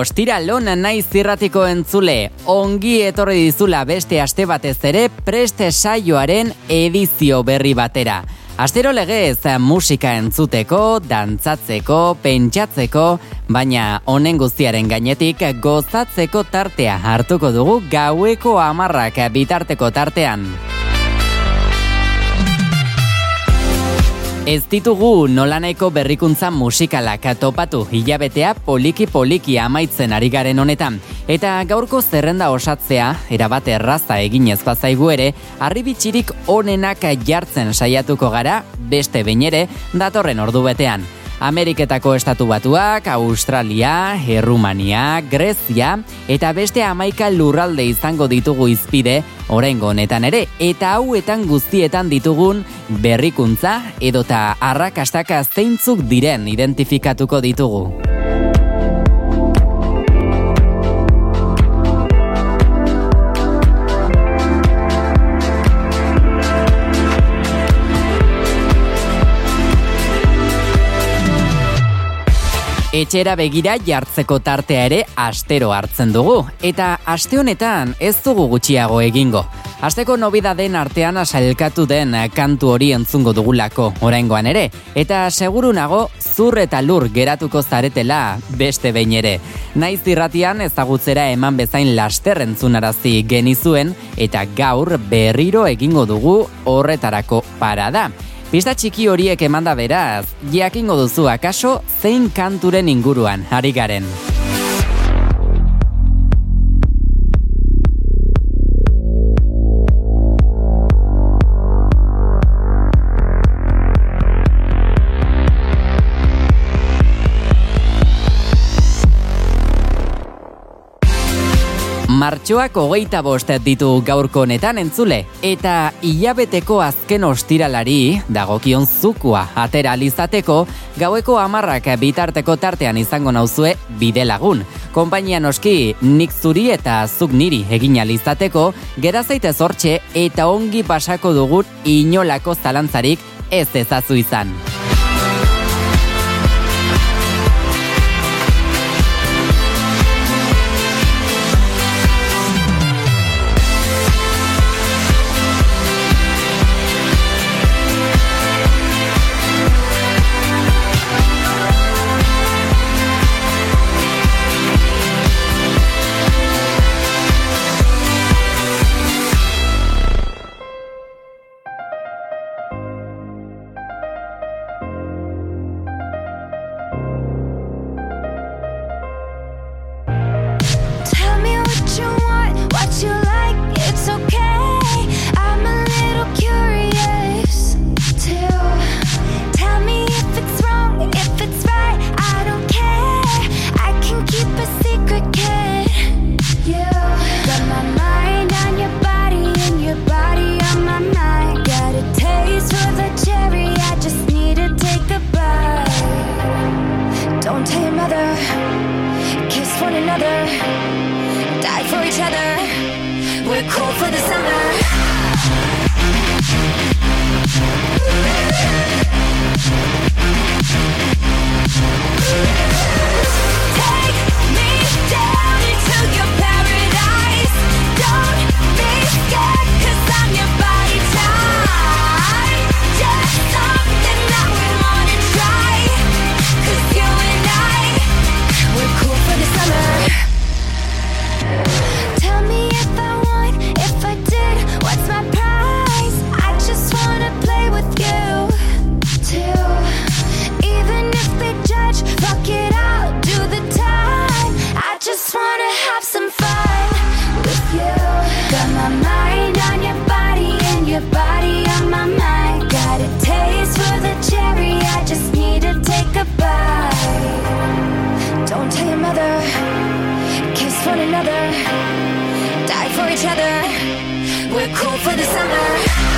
Ostira lona naiz zirratiko entzule, ongi etorri dizula beste aste batez ere preste saioaren edizio berri batera. Astero legez musika entzuteko, dantzatzeko, pentsatzeko, baina honen guztiaren gainetik gozatzeko tartea hartuko dugu gaueko amarrak bitarteko tartean. Ez ditugu nolanaiko berrikuntza musikalak topatu hilabetea poliki-poliki amaitzen ari garen honetan. Eta gaurko zerrenda osatzea, erabat erraza eginez bazaigu ere, arribitxirik onenak jartzen saiatuko gara, beste behin ere, datorren ordu betean. Ameriketako estatu batuak, Australia, Errumania, Grezia eta beste amaika lurralde izango ditugu izpide, orengo honetan ere, eta hauetan guztietan ditugun berrikuntza edota arrakastaka zeintzuk diren identifikatuko ditugu. Etxera begira jartzeko tartea ere astero hartzen dugu, eta aste honetan ez dugu gutxiago egingo. Asteko nobida den artean asalkatu den kantu hori entzungo dugulako oraingoan ere, eta seguru nago zur eta lur geratuko zaretela beste behin ere. Naiz irratian ezagutzera eman bezain laster entzunarazi genizuen, eta gaur berriro egingo dugu horretarako parada. Pista txiki horiek emanda beraz, jakingo duzu akaso zein kanturen inguruan ari garen. Martxoak hogeita bost ditu gaurko honetan entzule, eta hilabeteko azken ostiralari dagokion zukua atera alizateko gaueko amarrak bitarteko tartean izango nauzue bide lagun. Konpainia noski nik zuri eta zuk niri egin alizateko, gera zaitez hortxe eta ongi pasako dugun inolako zalantzarik ez ezazu izan. One another, die for each other. We're cool for the summer.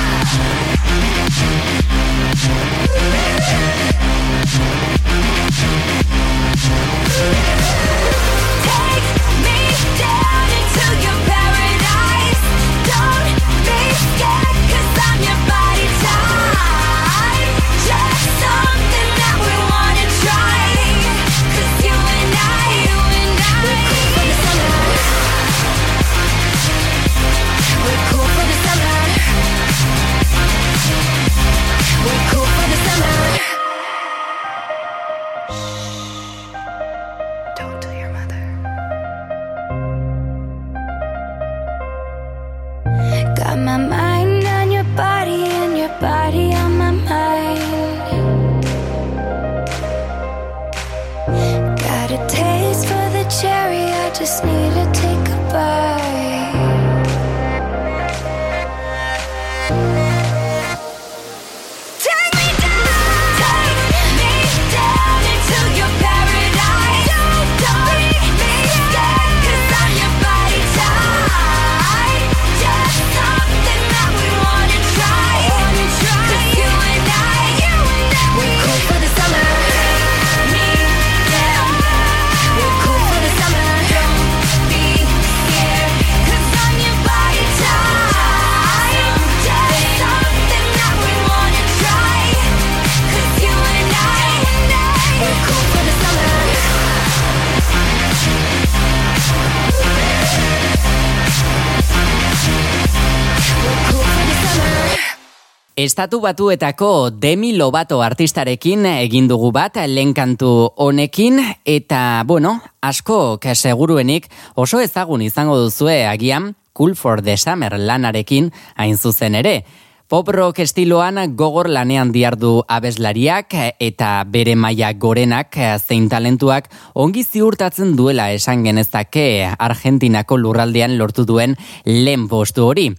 Estatu batuetako Demi Lobato artistarekin egin dugu bat lehenkantu honekin eta, bueno, asko seguruenik oso ezagun izango duzue agian Cool for the Summer lanarekin hain zuzen ere. Pop rock estiloan gogor lanean diardu abeslariak eta bere maila gorenak zein talentuak ongi ziurtatzen duela esan genezake Argentinako lurraldean lortu duen lehen postu hori.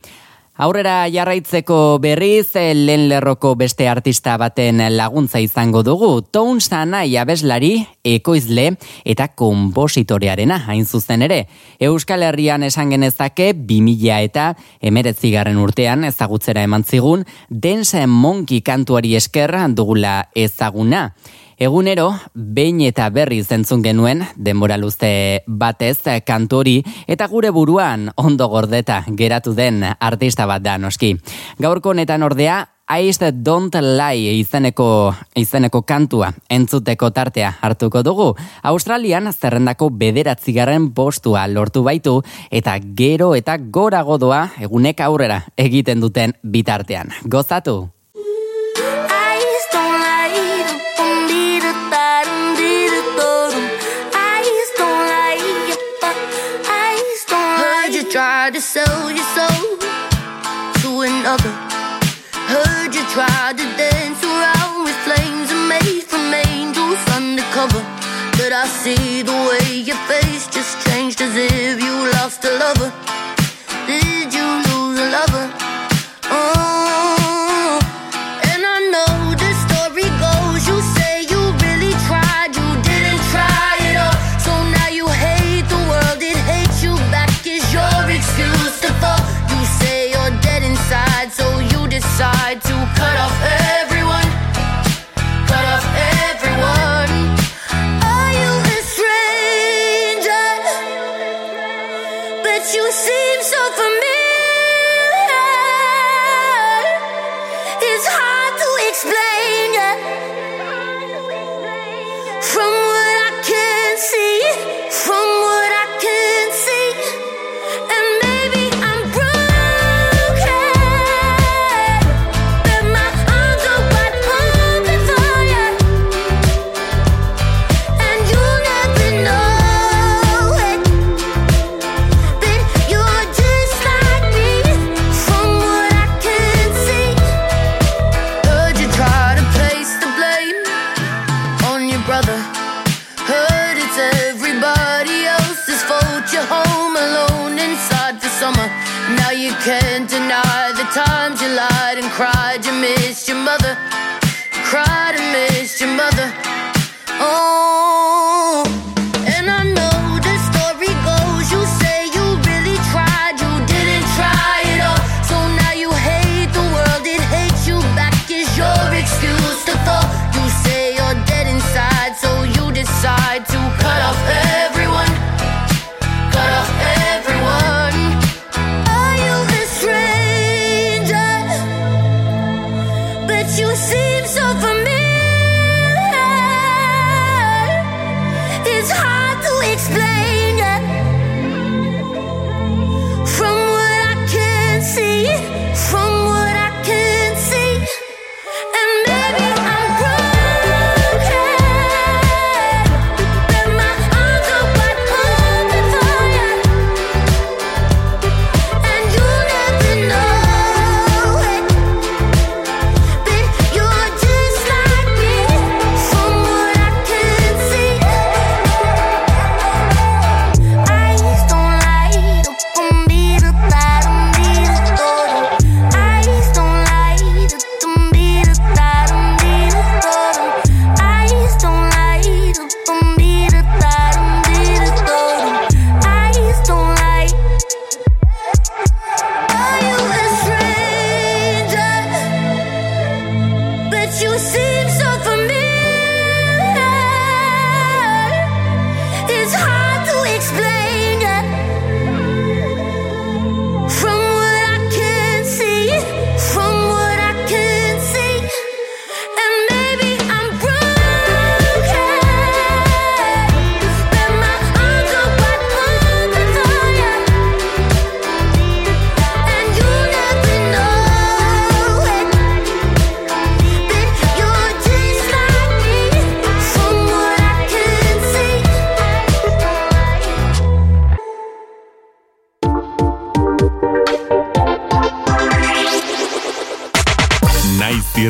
Aurrera jarraitzeko berriz, lehen lerroko beste artista baten laguntza izango dugu, Toun Sanai abeslari, ekoizle eta kompositorearena hain zuzen ere. Euskal Herrian esan genezake, 2000 eta emeretzigarren urtean ezagutzera eman zigun, dense monki kantuari esker dugula ezaguna. Egunero, behin eta berri zentzun genuen, denbora luze batez kantori, eta gure buruan ondo gordeta geratu den artista bat da noski. Gaurko honetan ordea, I don't lie izeneko, izeneko kantua entzuteko tartea hartuko dugu. Australian zerrendako bederatzigarren postua lortu baitu eta gero eta gora godoa egunek aurrera egiten duten bitartean. Gozatu! Tried to sell your soul to another. Heard you tried to dance around with flames and made from angels undercover. But I see the way your face just changed as if you lost a lover.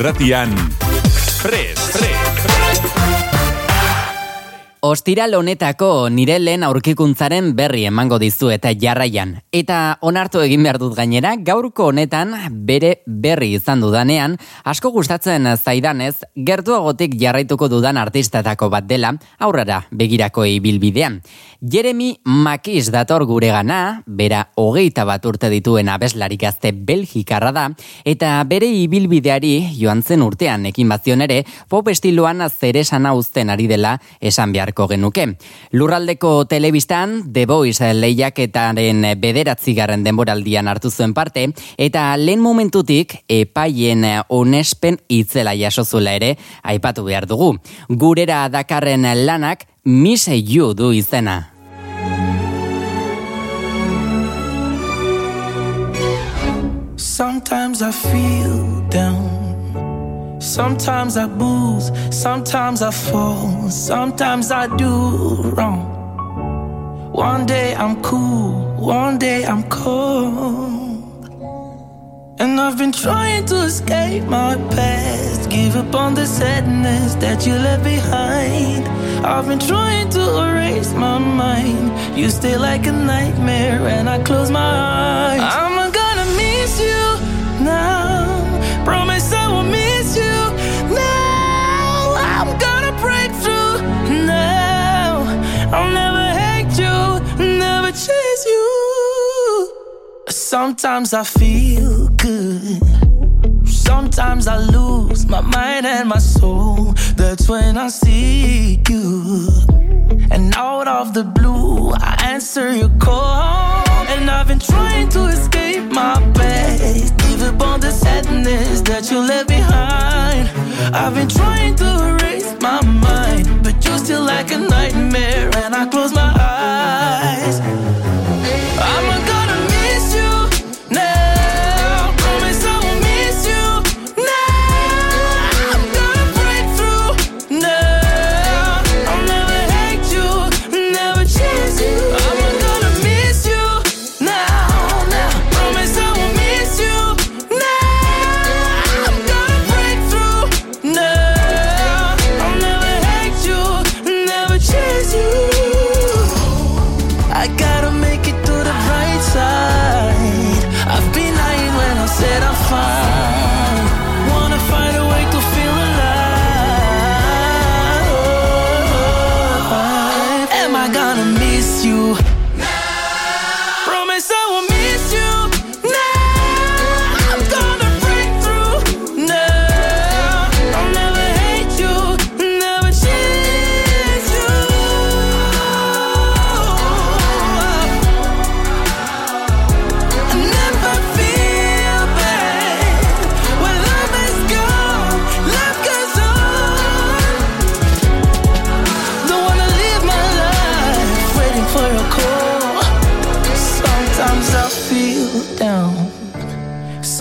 irratian. Prest, prest. Ostiral honetako nire lehen aurkikuntzaren berri emango dizu eta jarraian. Eta onartu egin behar dut gainera, gaurko honetan bere berri izan dudanean, asko gustatzen zaidanez, gertuagotik jarraituko dudan artistatako bat dela, aurrera begirako ibilbidean. Jeremy Makis dator gure gana, bera hogeita bat urte dituen abeslari gazte belgikarra da, eta bere ibilbideari joan zen urtean ekin bazion ere, pop estiloan zeresana uzten ari dela esan beharko genuke. Lurraldeko telebistan, The Voice lehiaketaren bederatzigarren denboraldian hartu zuen parte, eta lehen momentutik epaien onespen itzela jasozula ere, aipatu behar dugu. Gurera dakarren lanak, Miss You du izena. Sometimes I feel down. Sometimes I booze. Sometimes I fall. Sometimes I do wrong. One day I'm cool. One day I'm cold. And I've been trying to escape my past. Give up on the sadness that you left behind. I've been trying to erase my mind. You stay like a nightmare when I close my eyes. I'm Sometimes I feel good. Sometimes I lose my mind and my soul. That's when I see you. And out of the blue, I answer your call. And I've been trying to escape my past. Give up on the sadness that you left behind. I've been trying to erase my mind. But you're still like a nightmare. And I close my eyes. I'm gonna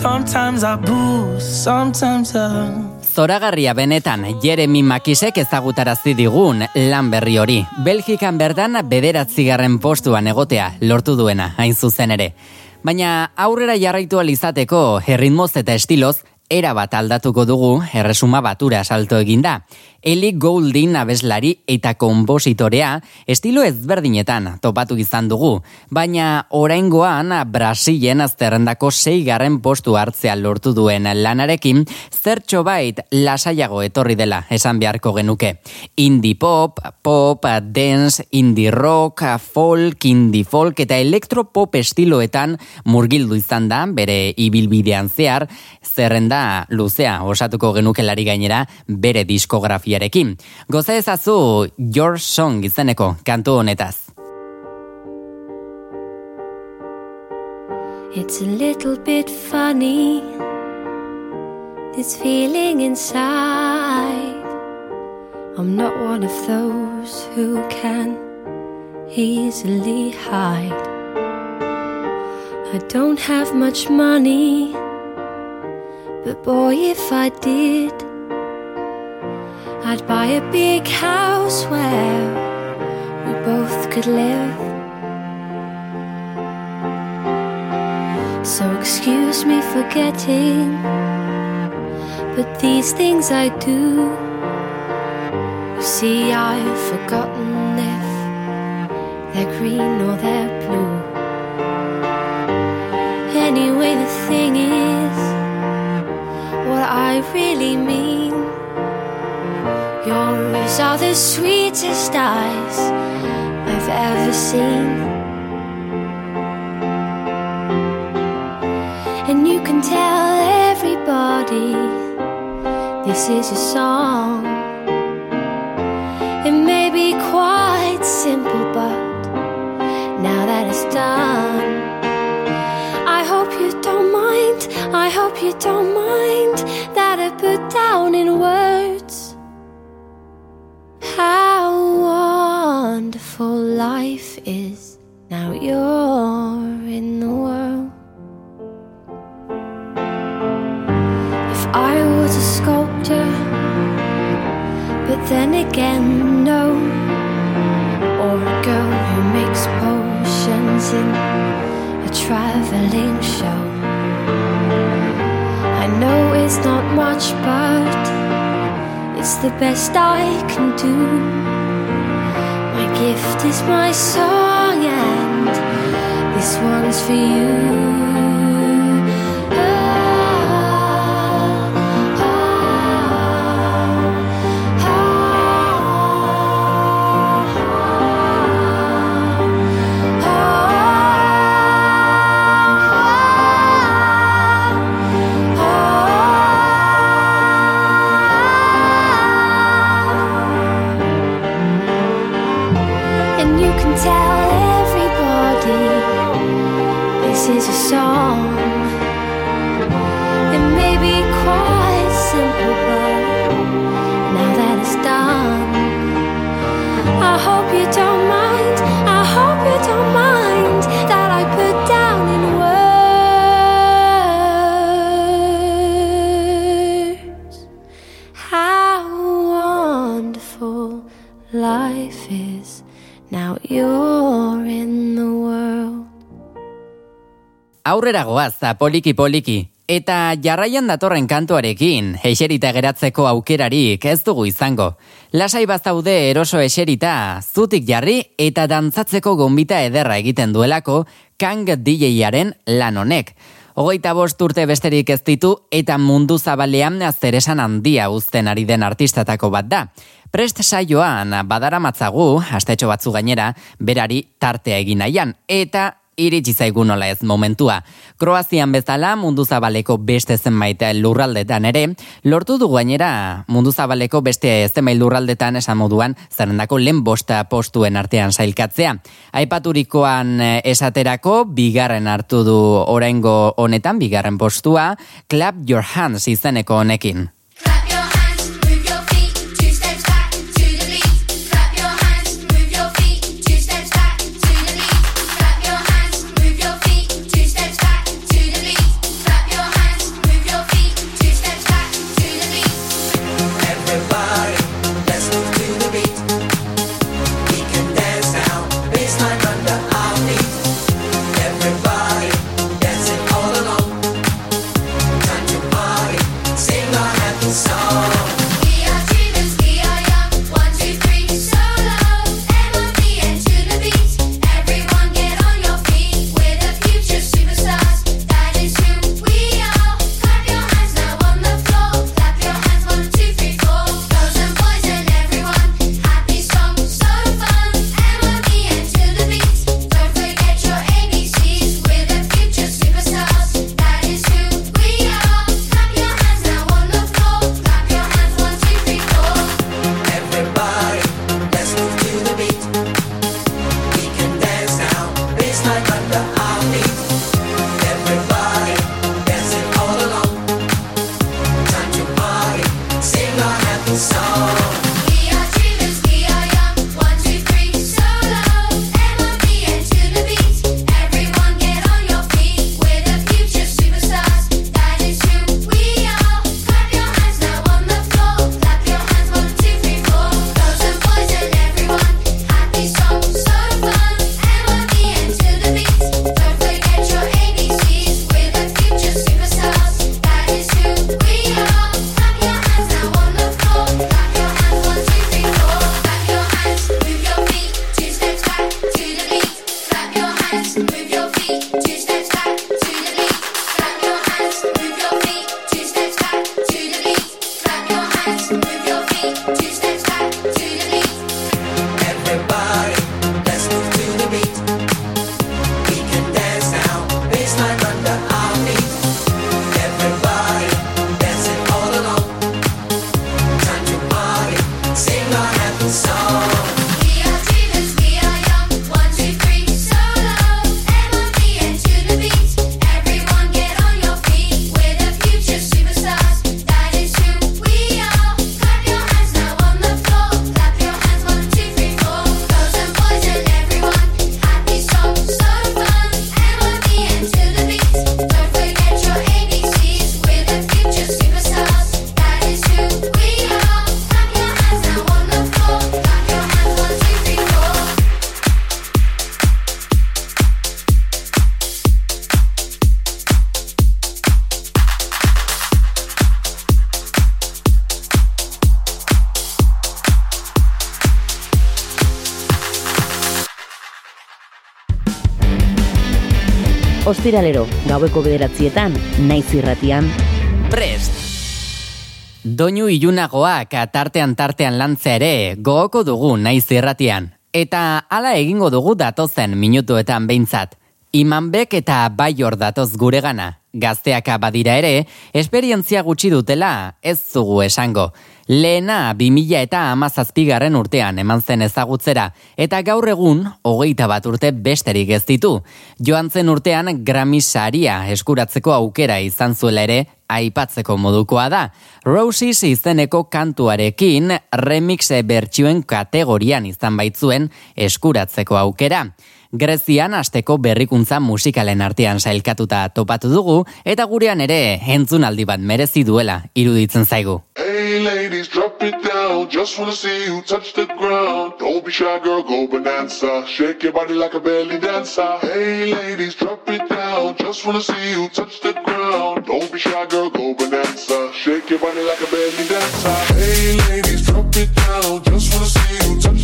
Sometimes I boost. Sometimes I. Zoragarria benetan Jeremy Makisek ezagutarazi digun lan berri hori. Belgikan berdan bederatzigarren postuan egotea lortu duena, hain zuzen ere. Baina aurrera jarraitu alizateko herritmoz eta estiloz, era bat aldatuko dugu erresuma batura salto eginda. Eli Goulding abeslari eta konpositorea estilo ezberdinetan topatu izan dugu, baina oraingoan Brasilen azterrendako seigarren postu hartzea lortu duen lanarekin zertxo bait lasaiago etorri dela esan beharko genuke. Indie pop, pop, dance, indie rock, folk, indie folk eta elektropop estiloetan murgildu izan da bere ibilbidean zehar, zerrenda luzea osatuko genukelari gainera bere diskografiarekin. Goza ezazu Your Song izeneko kantu honetaz. It's a little bit funny, this feeling inside. I'm not one of those who can easily hide. I don't have much money, but boy, if I did, I'd buy a big house where we both could live. So excuse me for getting But these things I do, you see, I've forgotten if they're green or they're blue. Anyway, the thing is, I really mean. Yours are the sweetest eyes I've ever seen. And you can tell everybody this is a song. It may be quite simple, but now that it's done, I hope you don't mind that I put down in words how wonderful life is. Now you're in the world. If I was a sculptor, but then again, no. Or a girl who makes potions in a traveling show. Know it's not much, but it's the best I can do. My gift is my song, and this one's for you. Aurrera goaz, poliki poliki. Eta jarraian datorren kantuarekin, eserita geratzeko aukerarik ez dugu izango. Lasai bazaude eroso eserita, zutik jarri eta dantzatzeko gombita ederra egiten duelako, Kang DJ-aren lan honek. Hogeita bost urte besterik ez ditu eta mundu zabalean zeresan handia uzten ari den artistatako bat da. Prest saioan badara matzagu, astetxo batzu gainera, berari tartea egin nahian, eta iritsi zaigu nola ez momentua. Kroazian bezala mundu zabaleko beste zenbait lurraldetan ere, lortu du gainera mundu zabaleko beste zenbait lurraldetan esan moduan zerrendako lehen bosta postuen artean sailkatzea. Aipaturikoan eh, esaterako bigarren hartu du oraingo honetan bigarren postua, Clap Your Hands izeneko honekin. Ostiralero, gaueko bederatzietan, naiz irratian. Prest! Doinu ilunagoak tartean tartean lantzea ere gogoko dugu naiz irratian. Eta hala egingo dugu datozen minutuetan behintzat. Imanbek eta baior datoz guregana. Gazteak badira ere, esperientzia gutxi dutela ez zugu esango. Lehena 2000 eta amazazpigarren urtean eman zen ezagutzera, eta gaur egun hogeita bat urte besterik ez ditu. Joan zen urtean Grammy saria eskuratzeko aukera izan zuela ere, aipatzeko modukoa da. Roses izeneko kantuarekin remixe bertsioen kategorian izan baitzuen eskuratzeko aukera. Grezian asteko berrikuntza musikalen artean sailkatuta topatu dugu eta gurean ere entzunaldi bat merezi duela iruditzen zaigu. Hey ladies, drop it down. Just wanna see you touch the ground. Don't be shy, girl, go bonanza. Shake your body like a belly dancer. Hey ladies, drop it down. Just wanna see you touch the ground. Don't be shy, girl, go bonanza. Shake your body like a belly dancer. Hey ladies, drop it down. Just wanna see you touch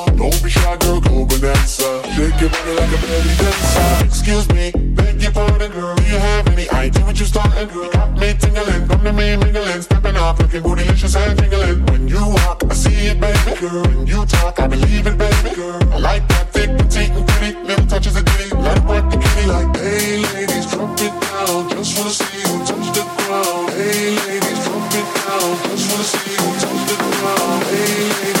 Don't be shy, girl, go bonanza. Shake your body like a belly dancer. Excuse me, beg your pardon, girl. Do you have any idea what you're starting, girl? You got me tingling, come to me mingling, stepping off, looking bootylicious and tingling. When you walk, I see it, baby, girl. When you talk, I believe it, baby, girl. I like that thick, petite, and pretty, little touches of ditty. Let it work the kitty like, hey, ladies, drop it down. Just wanna see you touch the ground. Hey, ladies, drop it down. Just wanna see you touch the ground. Hey, ladies,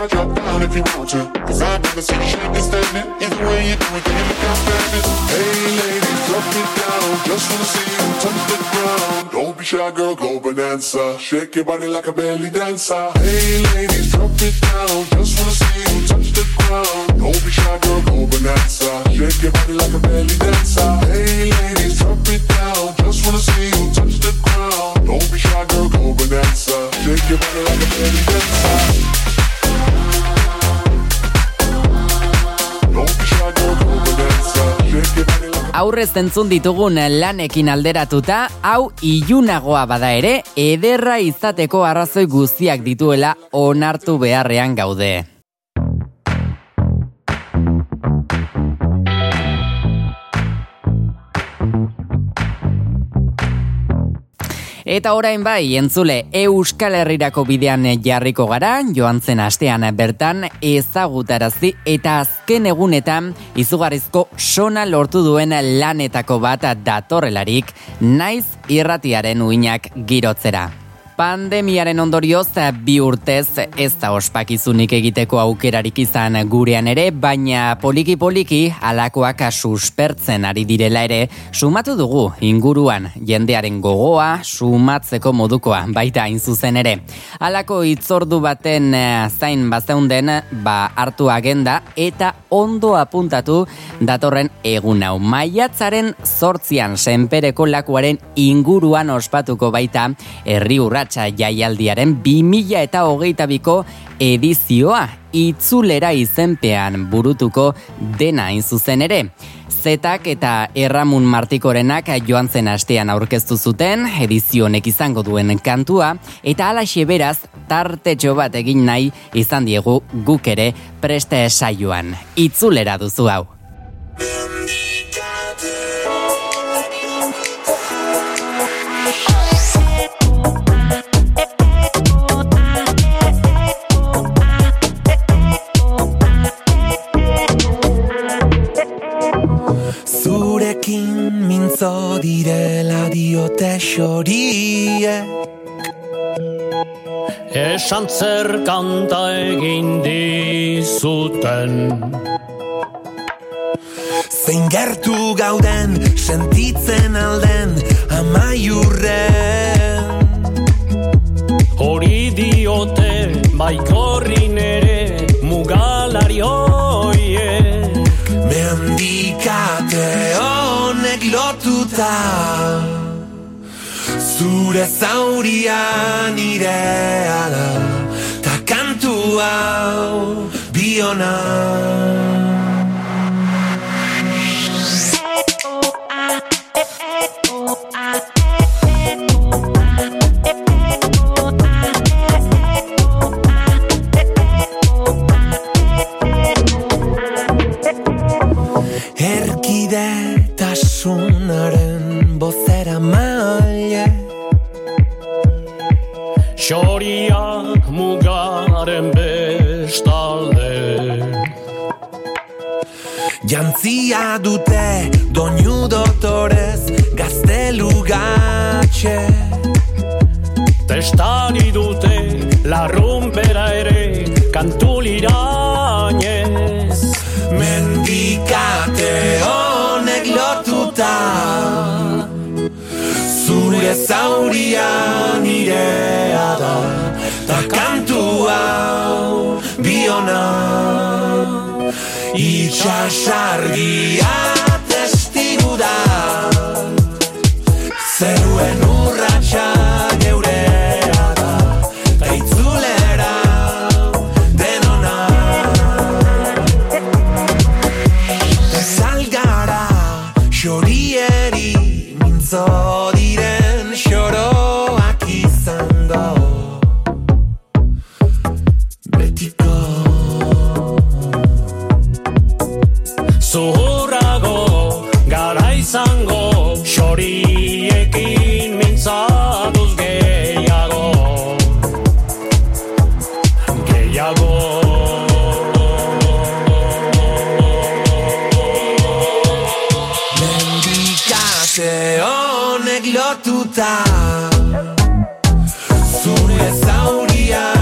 gotta drop down if you want to. Cause I've never seen you shaking standing. Either way you do it, you look outstanding? Hey ladies, drop it down. Just wanna see you touch the ground. Don't be shy, girl, go bonanza. Shake your body like a belly dancer. Hey ladies, drop it down. A Aurrez entzun ditugun lanekin alderatuta, hau ilunagoa bada ere, ederra izateko arrazoi guztiak dituela onartu beharrean gaude. Eta orain bai, entzule, Euskal Herrirako bidean jarriko gara, joan zen astean bertan ezagutarazi eta azken egunetan izugarrizko sona lortu duen lanetako bat datorrelarik, naiz irratiaren uinak girotzera. Pandemiaren ondorioz bi urtez ez da ospakizunik egiteko aukerarik izan gurean ere, baina poliki poliki alakoak suspertzen ari direla ere, sumatu dugu inguruan jendearen gogoa sumatzeko modukoa baita hain zuzen ere. Halako hitzordu baten eh, zain bazeunden ba hartu agenda eta ondo apuntatu datorren egun hau. Maiatzaren zortzian senpereko lakuaren inguruan ospatuko baita herri urratsa jaialdiaren 2000 eta hogeita biko edizioa itzulera izenpean burutuko dena hain zuzen ere. Zetak eta Erramun Martikorenak joan zen astean aurkeztu zuten, edizio honek izango duen kantua, eta alaxe beraz, tartetxo bat egin nahi izan diegu guk ere preste saioan. Itzulera duzu hau. Mintzo direla dio diote xorie Esan zer kanta egin dizuten. Zein gertu gauden sentitzen alden amaiurren. Hori diote baikorrin ere mugalari hoiek Mendikate honek lotuta. Zure zauria nirea da Ta kantu hau biona lotuta Zure zauria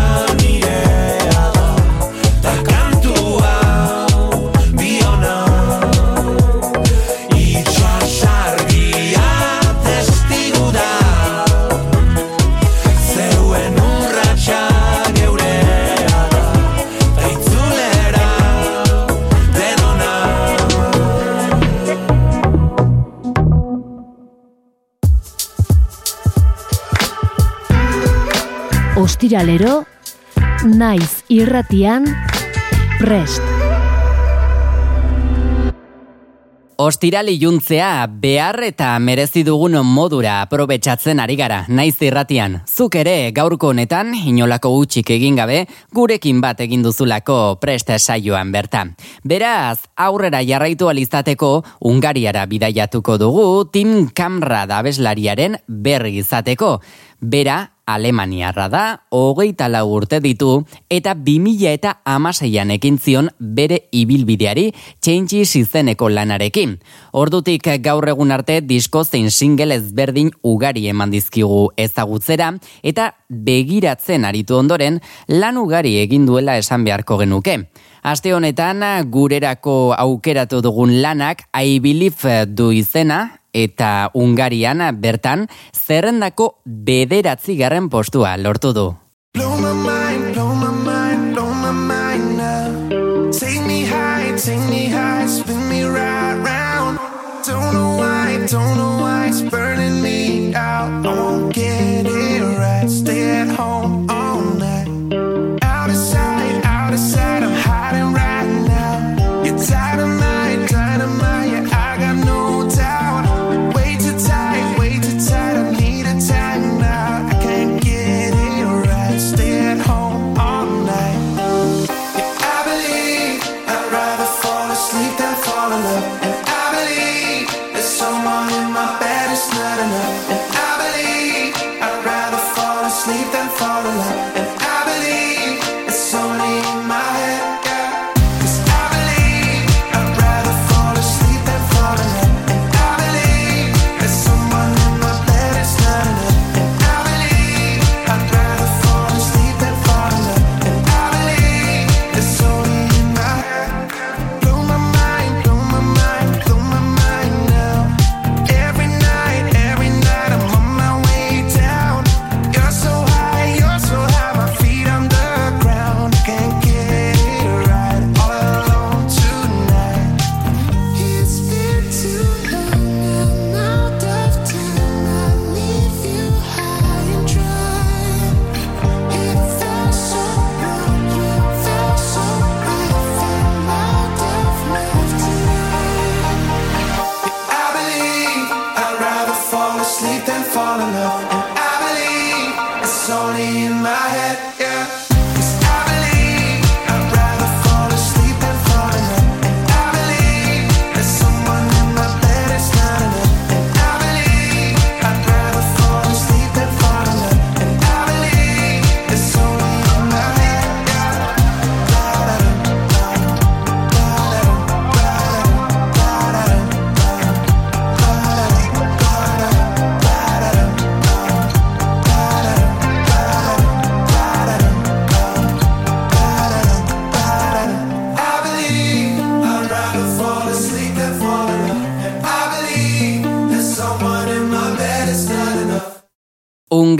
Ostiralero, naiz irratian, prest. Ostirali juntzea behar eta merezi dugun modura aprobetxatzen ari gara, naiz irratian. Zuk ere gaurko honetan, inolako utxik egin gabe, gurekin bat egin duzulako presta saioan bertan. Beraz, aurrera jarraitu alizateko, Ungariara bidaiatuko dugu, Tim Kamra da berri izateko. Bera, Alemaniarra da, hogeita lau urte ditu, eta 2000 eta amaseian ekin zion bere ibilbideari Changes izeneko lanarekin. Ordutik gaur egun arte disko zein single ezberdin ugari eman dizkigu ezagutzera, eta begiratzen aritu ondoren lan ugari egin duela esan beharko genuke. Aste honetan gurerako aukeratu dugun lanak I Believe du izena eta Ungarian bertan zerrendako bederatzi garren postua lortu du. Don't know why, don't know why it's burning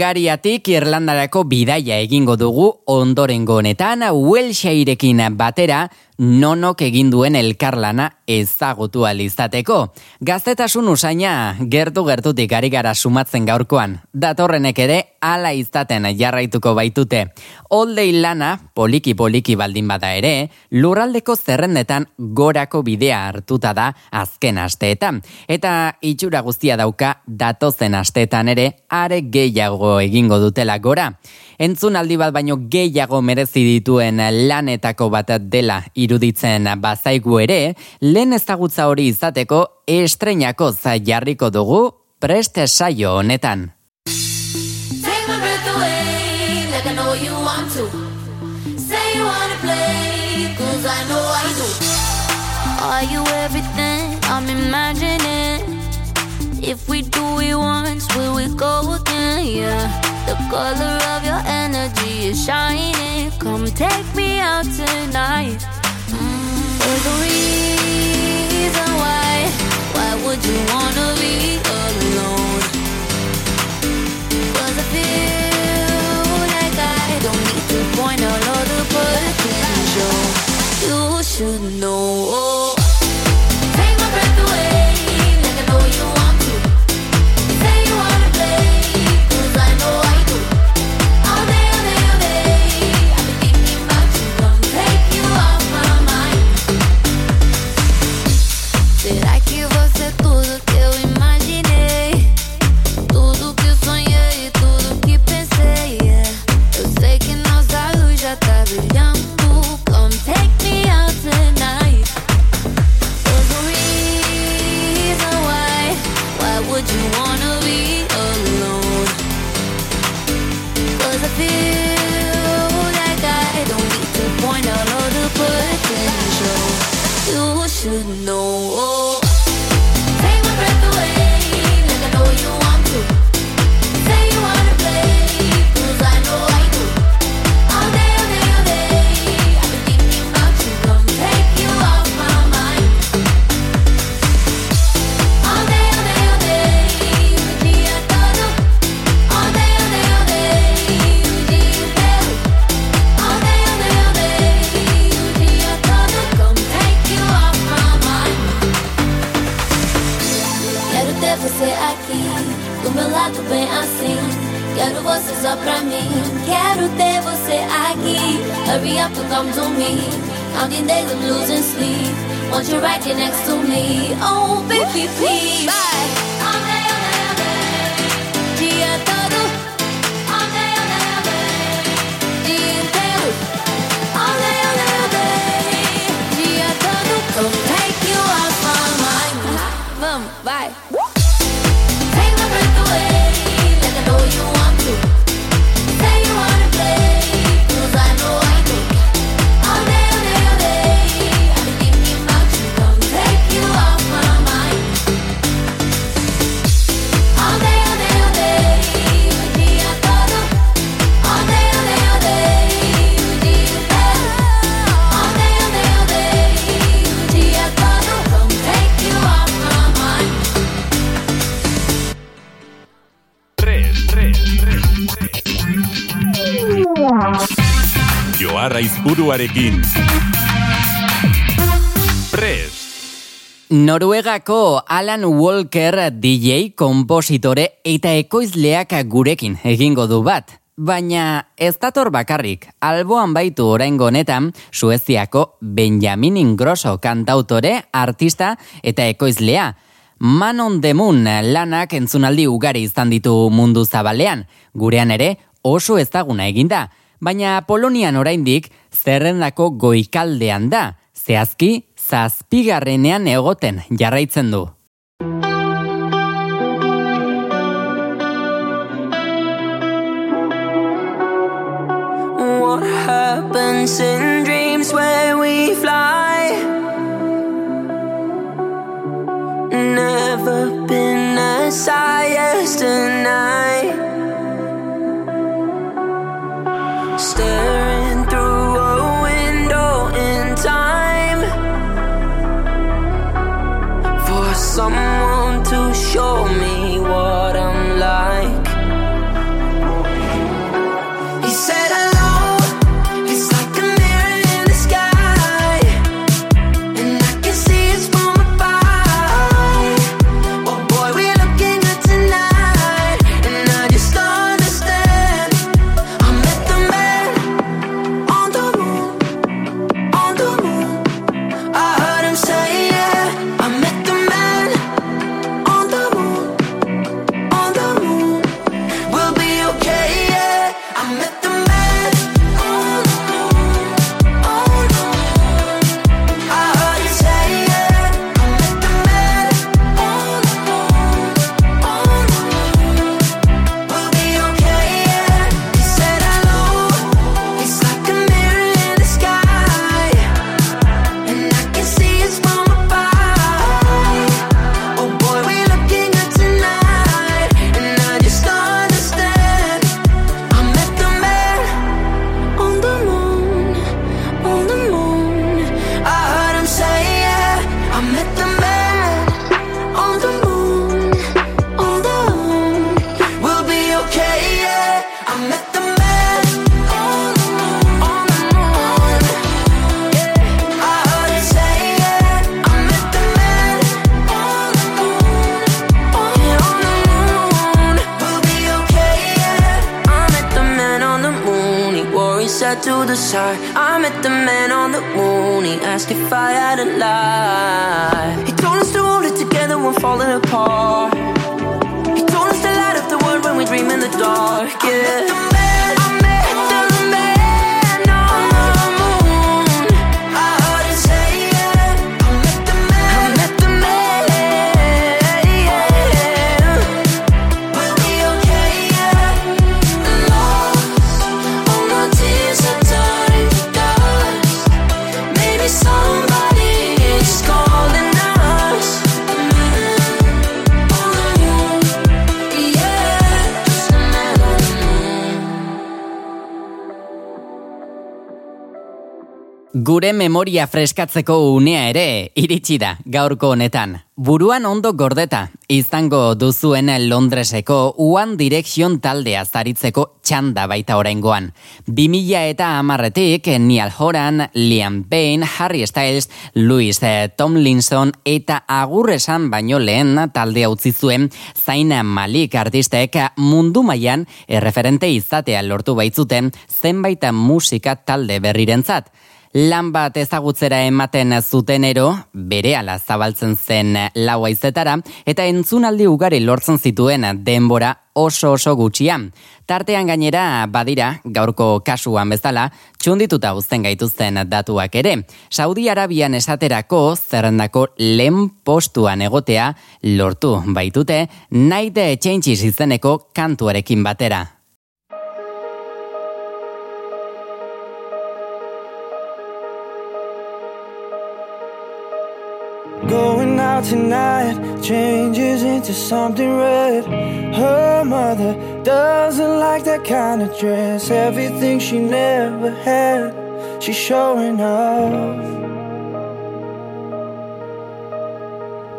Hungariatik Irlandarako bidaia egingo dugu ondorengo honetan Welshairekin batera nonok egin duen elkarlana ezagutu alizateko. Gaztetasun usaina gertu gertutik ari gara sumatzen gaurkoan. Datorrenek ere hala izaten jarraituko baitute. Oldei lana poliki poliki baldin bada ere, lurraldeko zerrendetan gorako bidea hartuta da azken asteetan. Eta itxura guztia dauka datozen asteetan ere are gehiago egingo dutela gora. Entzun aldi bat baino gehiago merezi dituen lanetako bat dela iruditzen bazaigu ere, lehen ezagutza hori izateko estreinako jarriko dugu preste saio honetan. Are you everything I'm imagining? If we do it once, will we go again? Yeah. The color of your energy is shining. Come take me out tonight. There's a reason why. Why would you wanna be alone? Izburuarekin. Prest! Noruegako Alan Walker DJ, kompositore eta ekoizleak gurekin egingo du bat. Baina ez dator bakarrik, alboan baitu oraingo honetan Sueziako Benjamin Ingrosso kantautore, artista eta ekoizlea. Man on the Moon lanak entzunaldi ugari izan ditu mundu zabalean, gurean ere oso ezaguna eginda, baina Polonian oraindik zerrendako goikaldean da, zehazki zazpigarrenean egoten jarraitzen du. What happens in dreams when we fly? Never been as high as tonight. To the side. I met the man on the moon. He asked if I had a life. He told us to hold it together when falling apart. He told us to light up the world when we dream in the dark. Yeah. Gure memoria freskatzeko unea ere iritsi da gaurko honetan. Buruan ondo gordeta, izango duzuen Londreseko One Direction taldea zaritzeko txanda baita oraingoan. 2000 eta amarretik Niall Horan, Liam Payne, Harry Styles, Louis eh, Tomlinson eta agur esan baino lehen taldea utzi zuen Zain Malik artistek mundu mailan erreferente izatea lortu baitzuten zenbait musika talde berrirentzat. Lan bat ezagutzera ematen zutenero, bere ala zabaltzen zen lau aizetara, eta entzunaldi ugari lortzen zituen denbora oso oso gutxian. Tartean gainera, badira, gaurko kasuan bezala, txundituta uzten gaituzten datuak ere. Saudi Arabian esaterako zerrendako lehen postuan egotea lortu baitute, Night Changes izeneko kantuarekin batera. Tonight changes into something red. Her mother doesn't like that kind of dress. Everything she never had, she's showing off.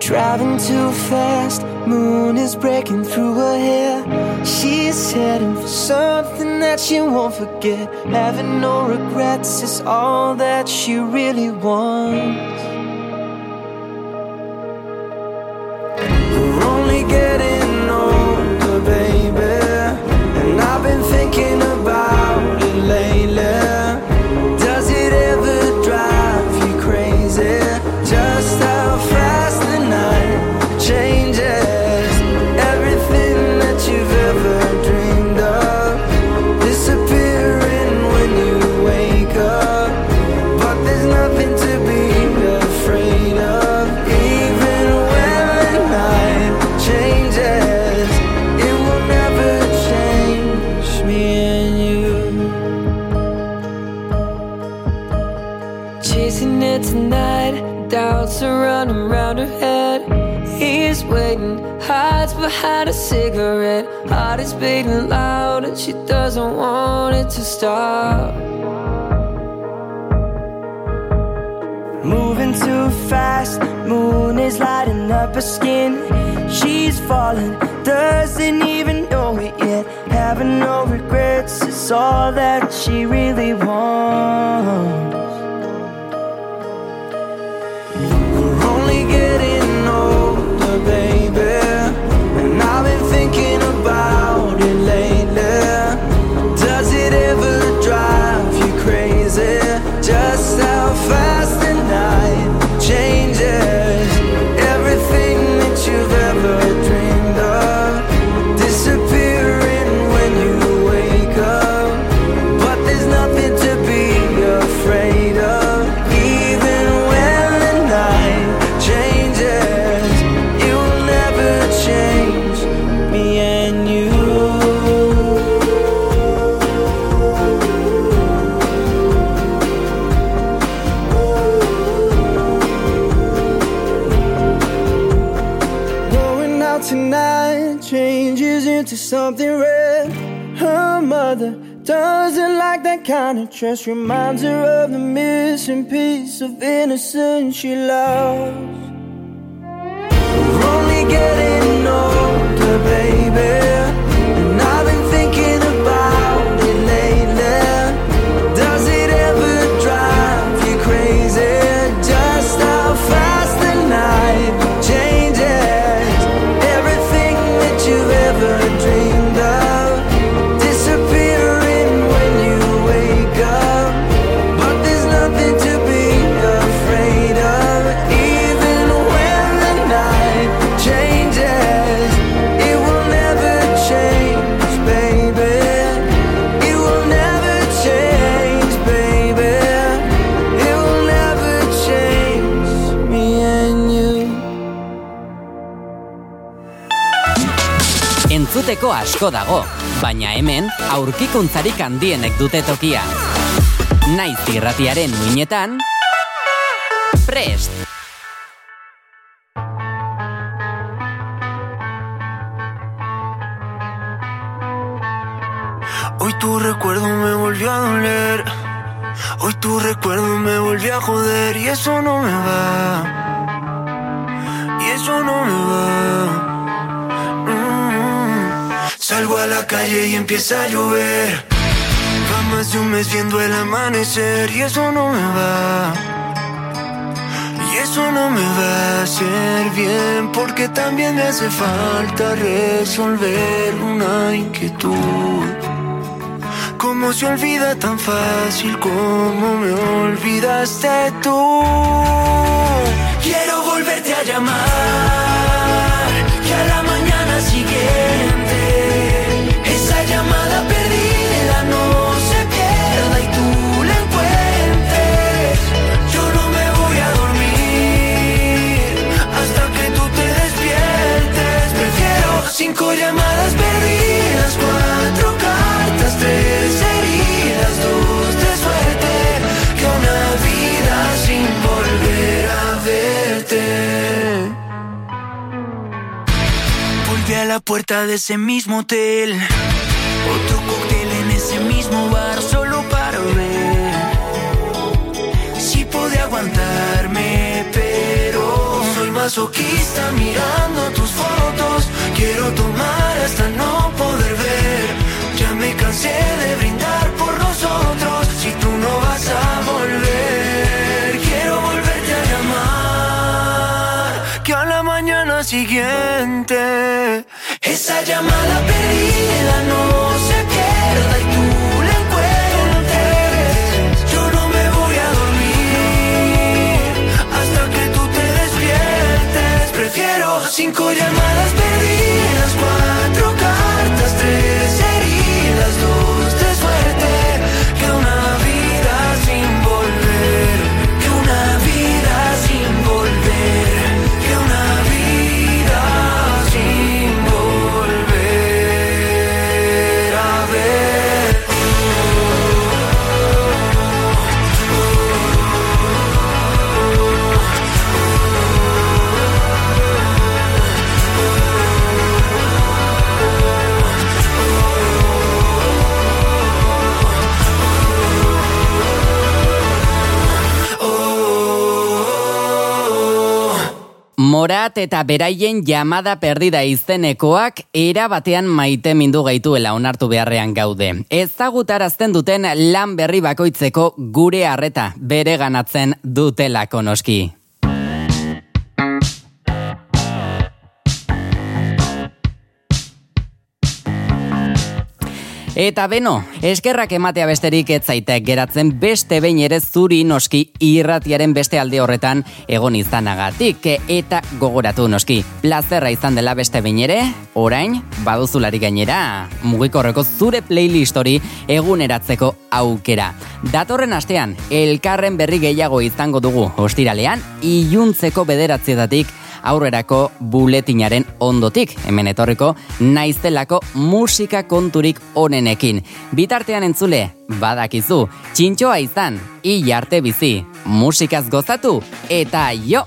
Driving too fast, moon is breaking through her hair. She's heading for something that she won't forget. Having no regrets is all that she really wants. Getting behind a cigarette. Heart is beating loud, and she doesn't want it to stop. Moving too fast, moon is lighting up her skin. She's falling, doesn't even know it yet. Having no regrets is all that she really wants. Kind of dress. Reminds her of the missing piece of innocence she lost. We're only getting older, baby. Entzuteko asko dago, baina hemen aurkikuntzarik handienek dute tokia. Naiz irratiaren muinetan, prest! Hoy tu recuerdo me volvió a doler. Hoy tu recuerdo me volvió a joder. Y eso no me va. Y eso no me va. A la calle y empieza a llover. Va más de un mes viendo el amanecer. Y eso no me va. Y eso no me va a hacer bien. Porque también me hace falta resolver una inquietud. ¿Cómo se olvida tan fácil como me olvidaste tú? Quiero volverte a llamar, que a la cinco llamadas perdidas, cuatro cartas, tres heridas, dos de suerte, que una vida sin volver a verte. Volví a la puerta de ese mismo hotel, otro cóctel en ese mismo bar, solo para ver si pude aguantarme, pero soy masoquista mirando tus fotos. Quiero tomar hasta no poder ver. Ya me cansé de brindar por nosotros. Si tú no vas a volver, quiero volverte a llamar. Que a la mañana siguiente esa llamada perdida no se pierda y tú la encuentres. Yo no me voy a dormir hasta que tú te despiertes. Prefiero cinco llamadas perdidas, Morat eta beraien jamada perdida izenekoak era batean maite mindu gaituela onartu beharrean gaude. Ezagutarazten duten lan berri bakoitzeko gure harreta bere ganatzen dutelako noski. Eta beno, eskerrak ematea besterik ez zaitek geratzen beste behin ere zuri noski irratiaren beste alde horretan egon izanagatik eta gogoratu noski. Plazerra izan dela beste behin ere, orain baduzulari gainera mugikorreko zure playlist hori eguneratzeko aukera. Datorren astean elkarren berri gehiago izango dugu ostiralean iluntzeko bederatzietatik aurrerako buletinaren ondotik, hemen etorriko naiztelako musika konturik onenekin. Bitartean entzule, badakizu, txintxoa izan, hilarte bizi, musikaz gozatu, eta jo!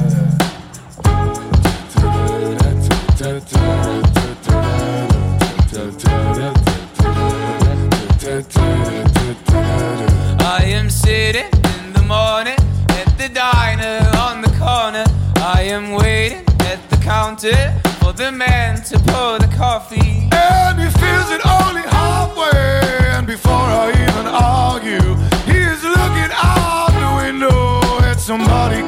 I am sitting in the morning at the diner on the corner. I am waiting at the counter for the man to pour the coffee. And he feels it only halfway. And before I even argue, he is looking out the window at somebody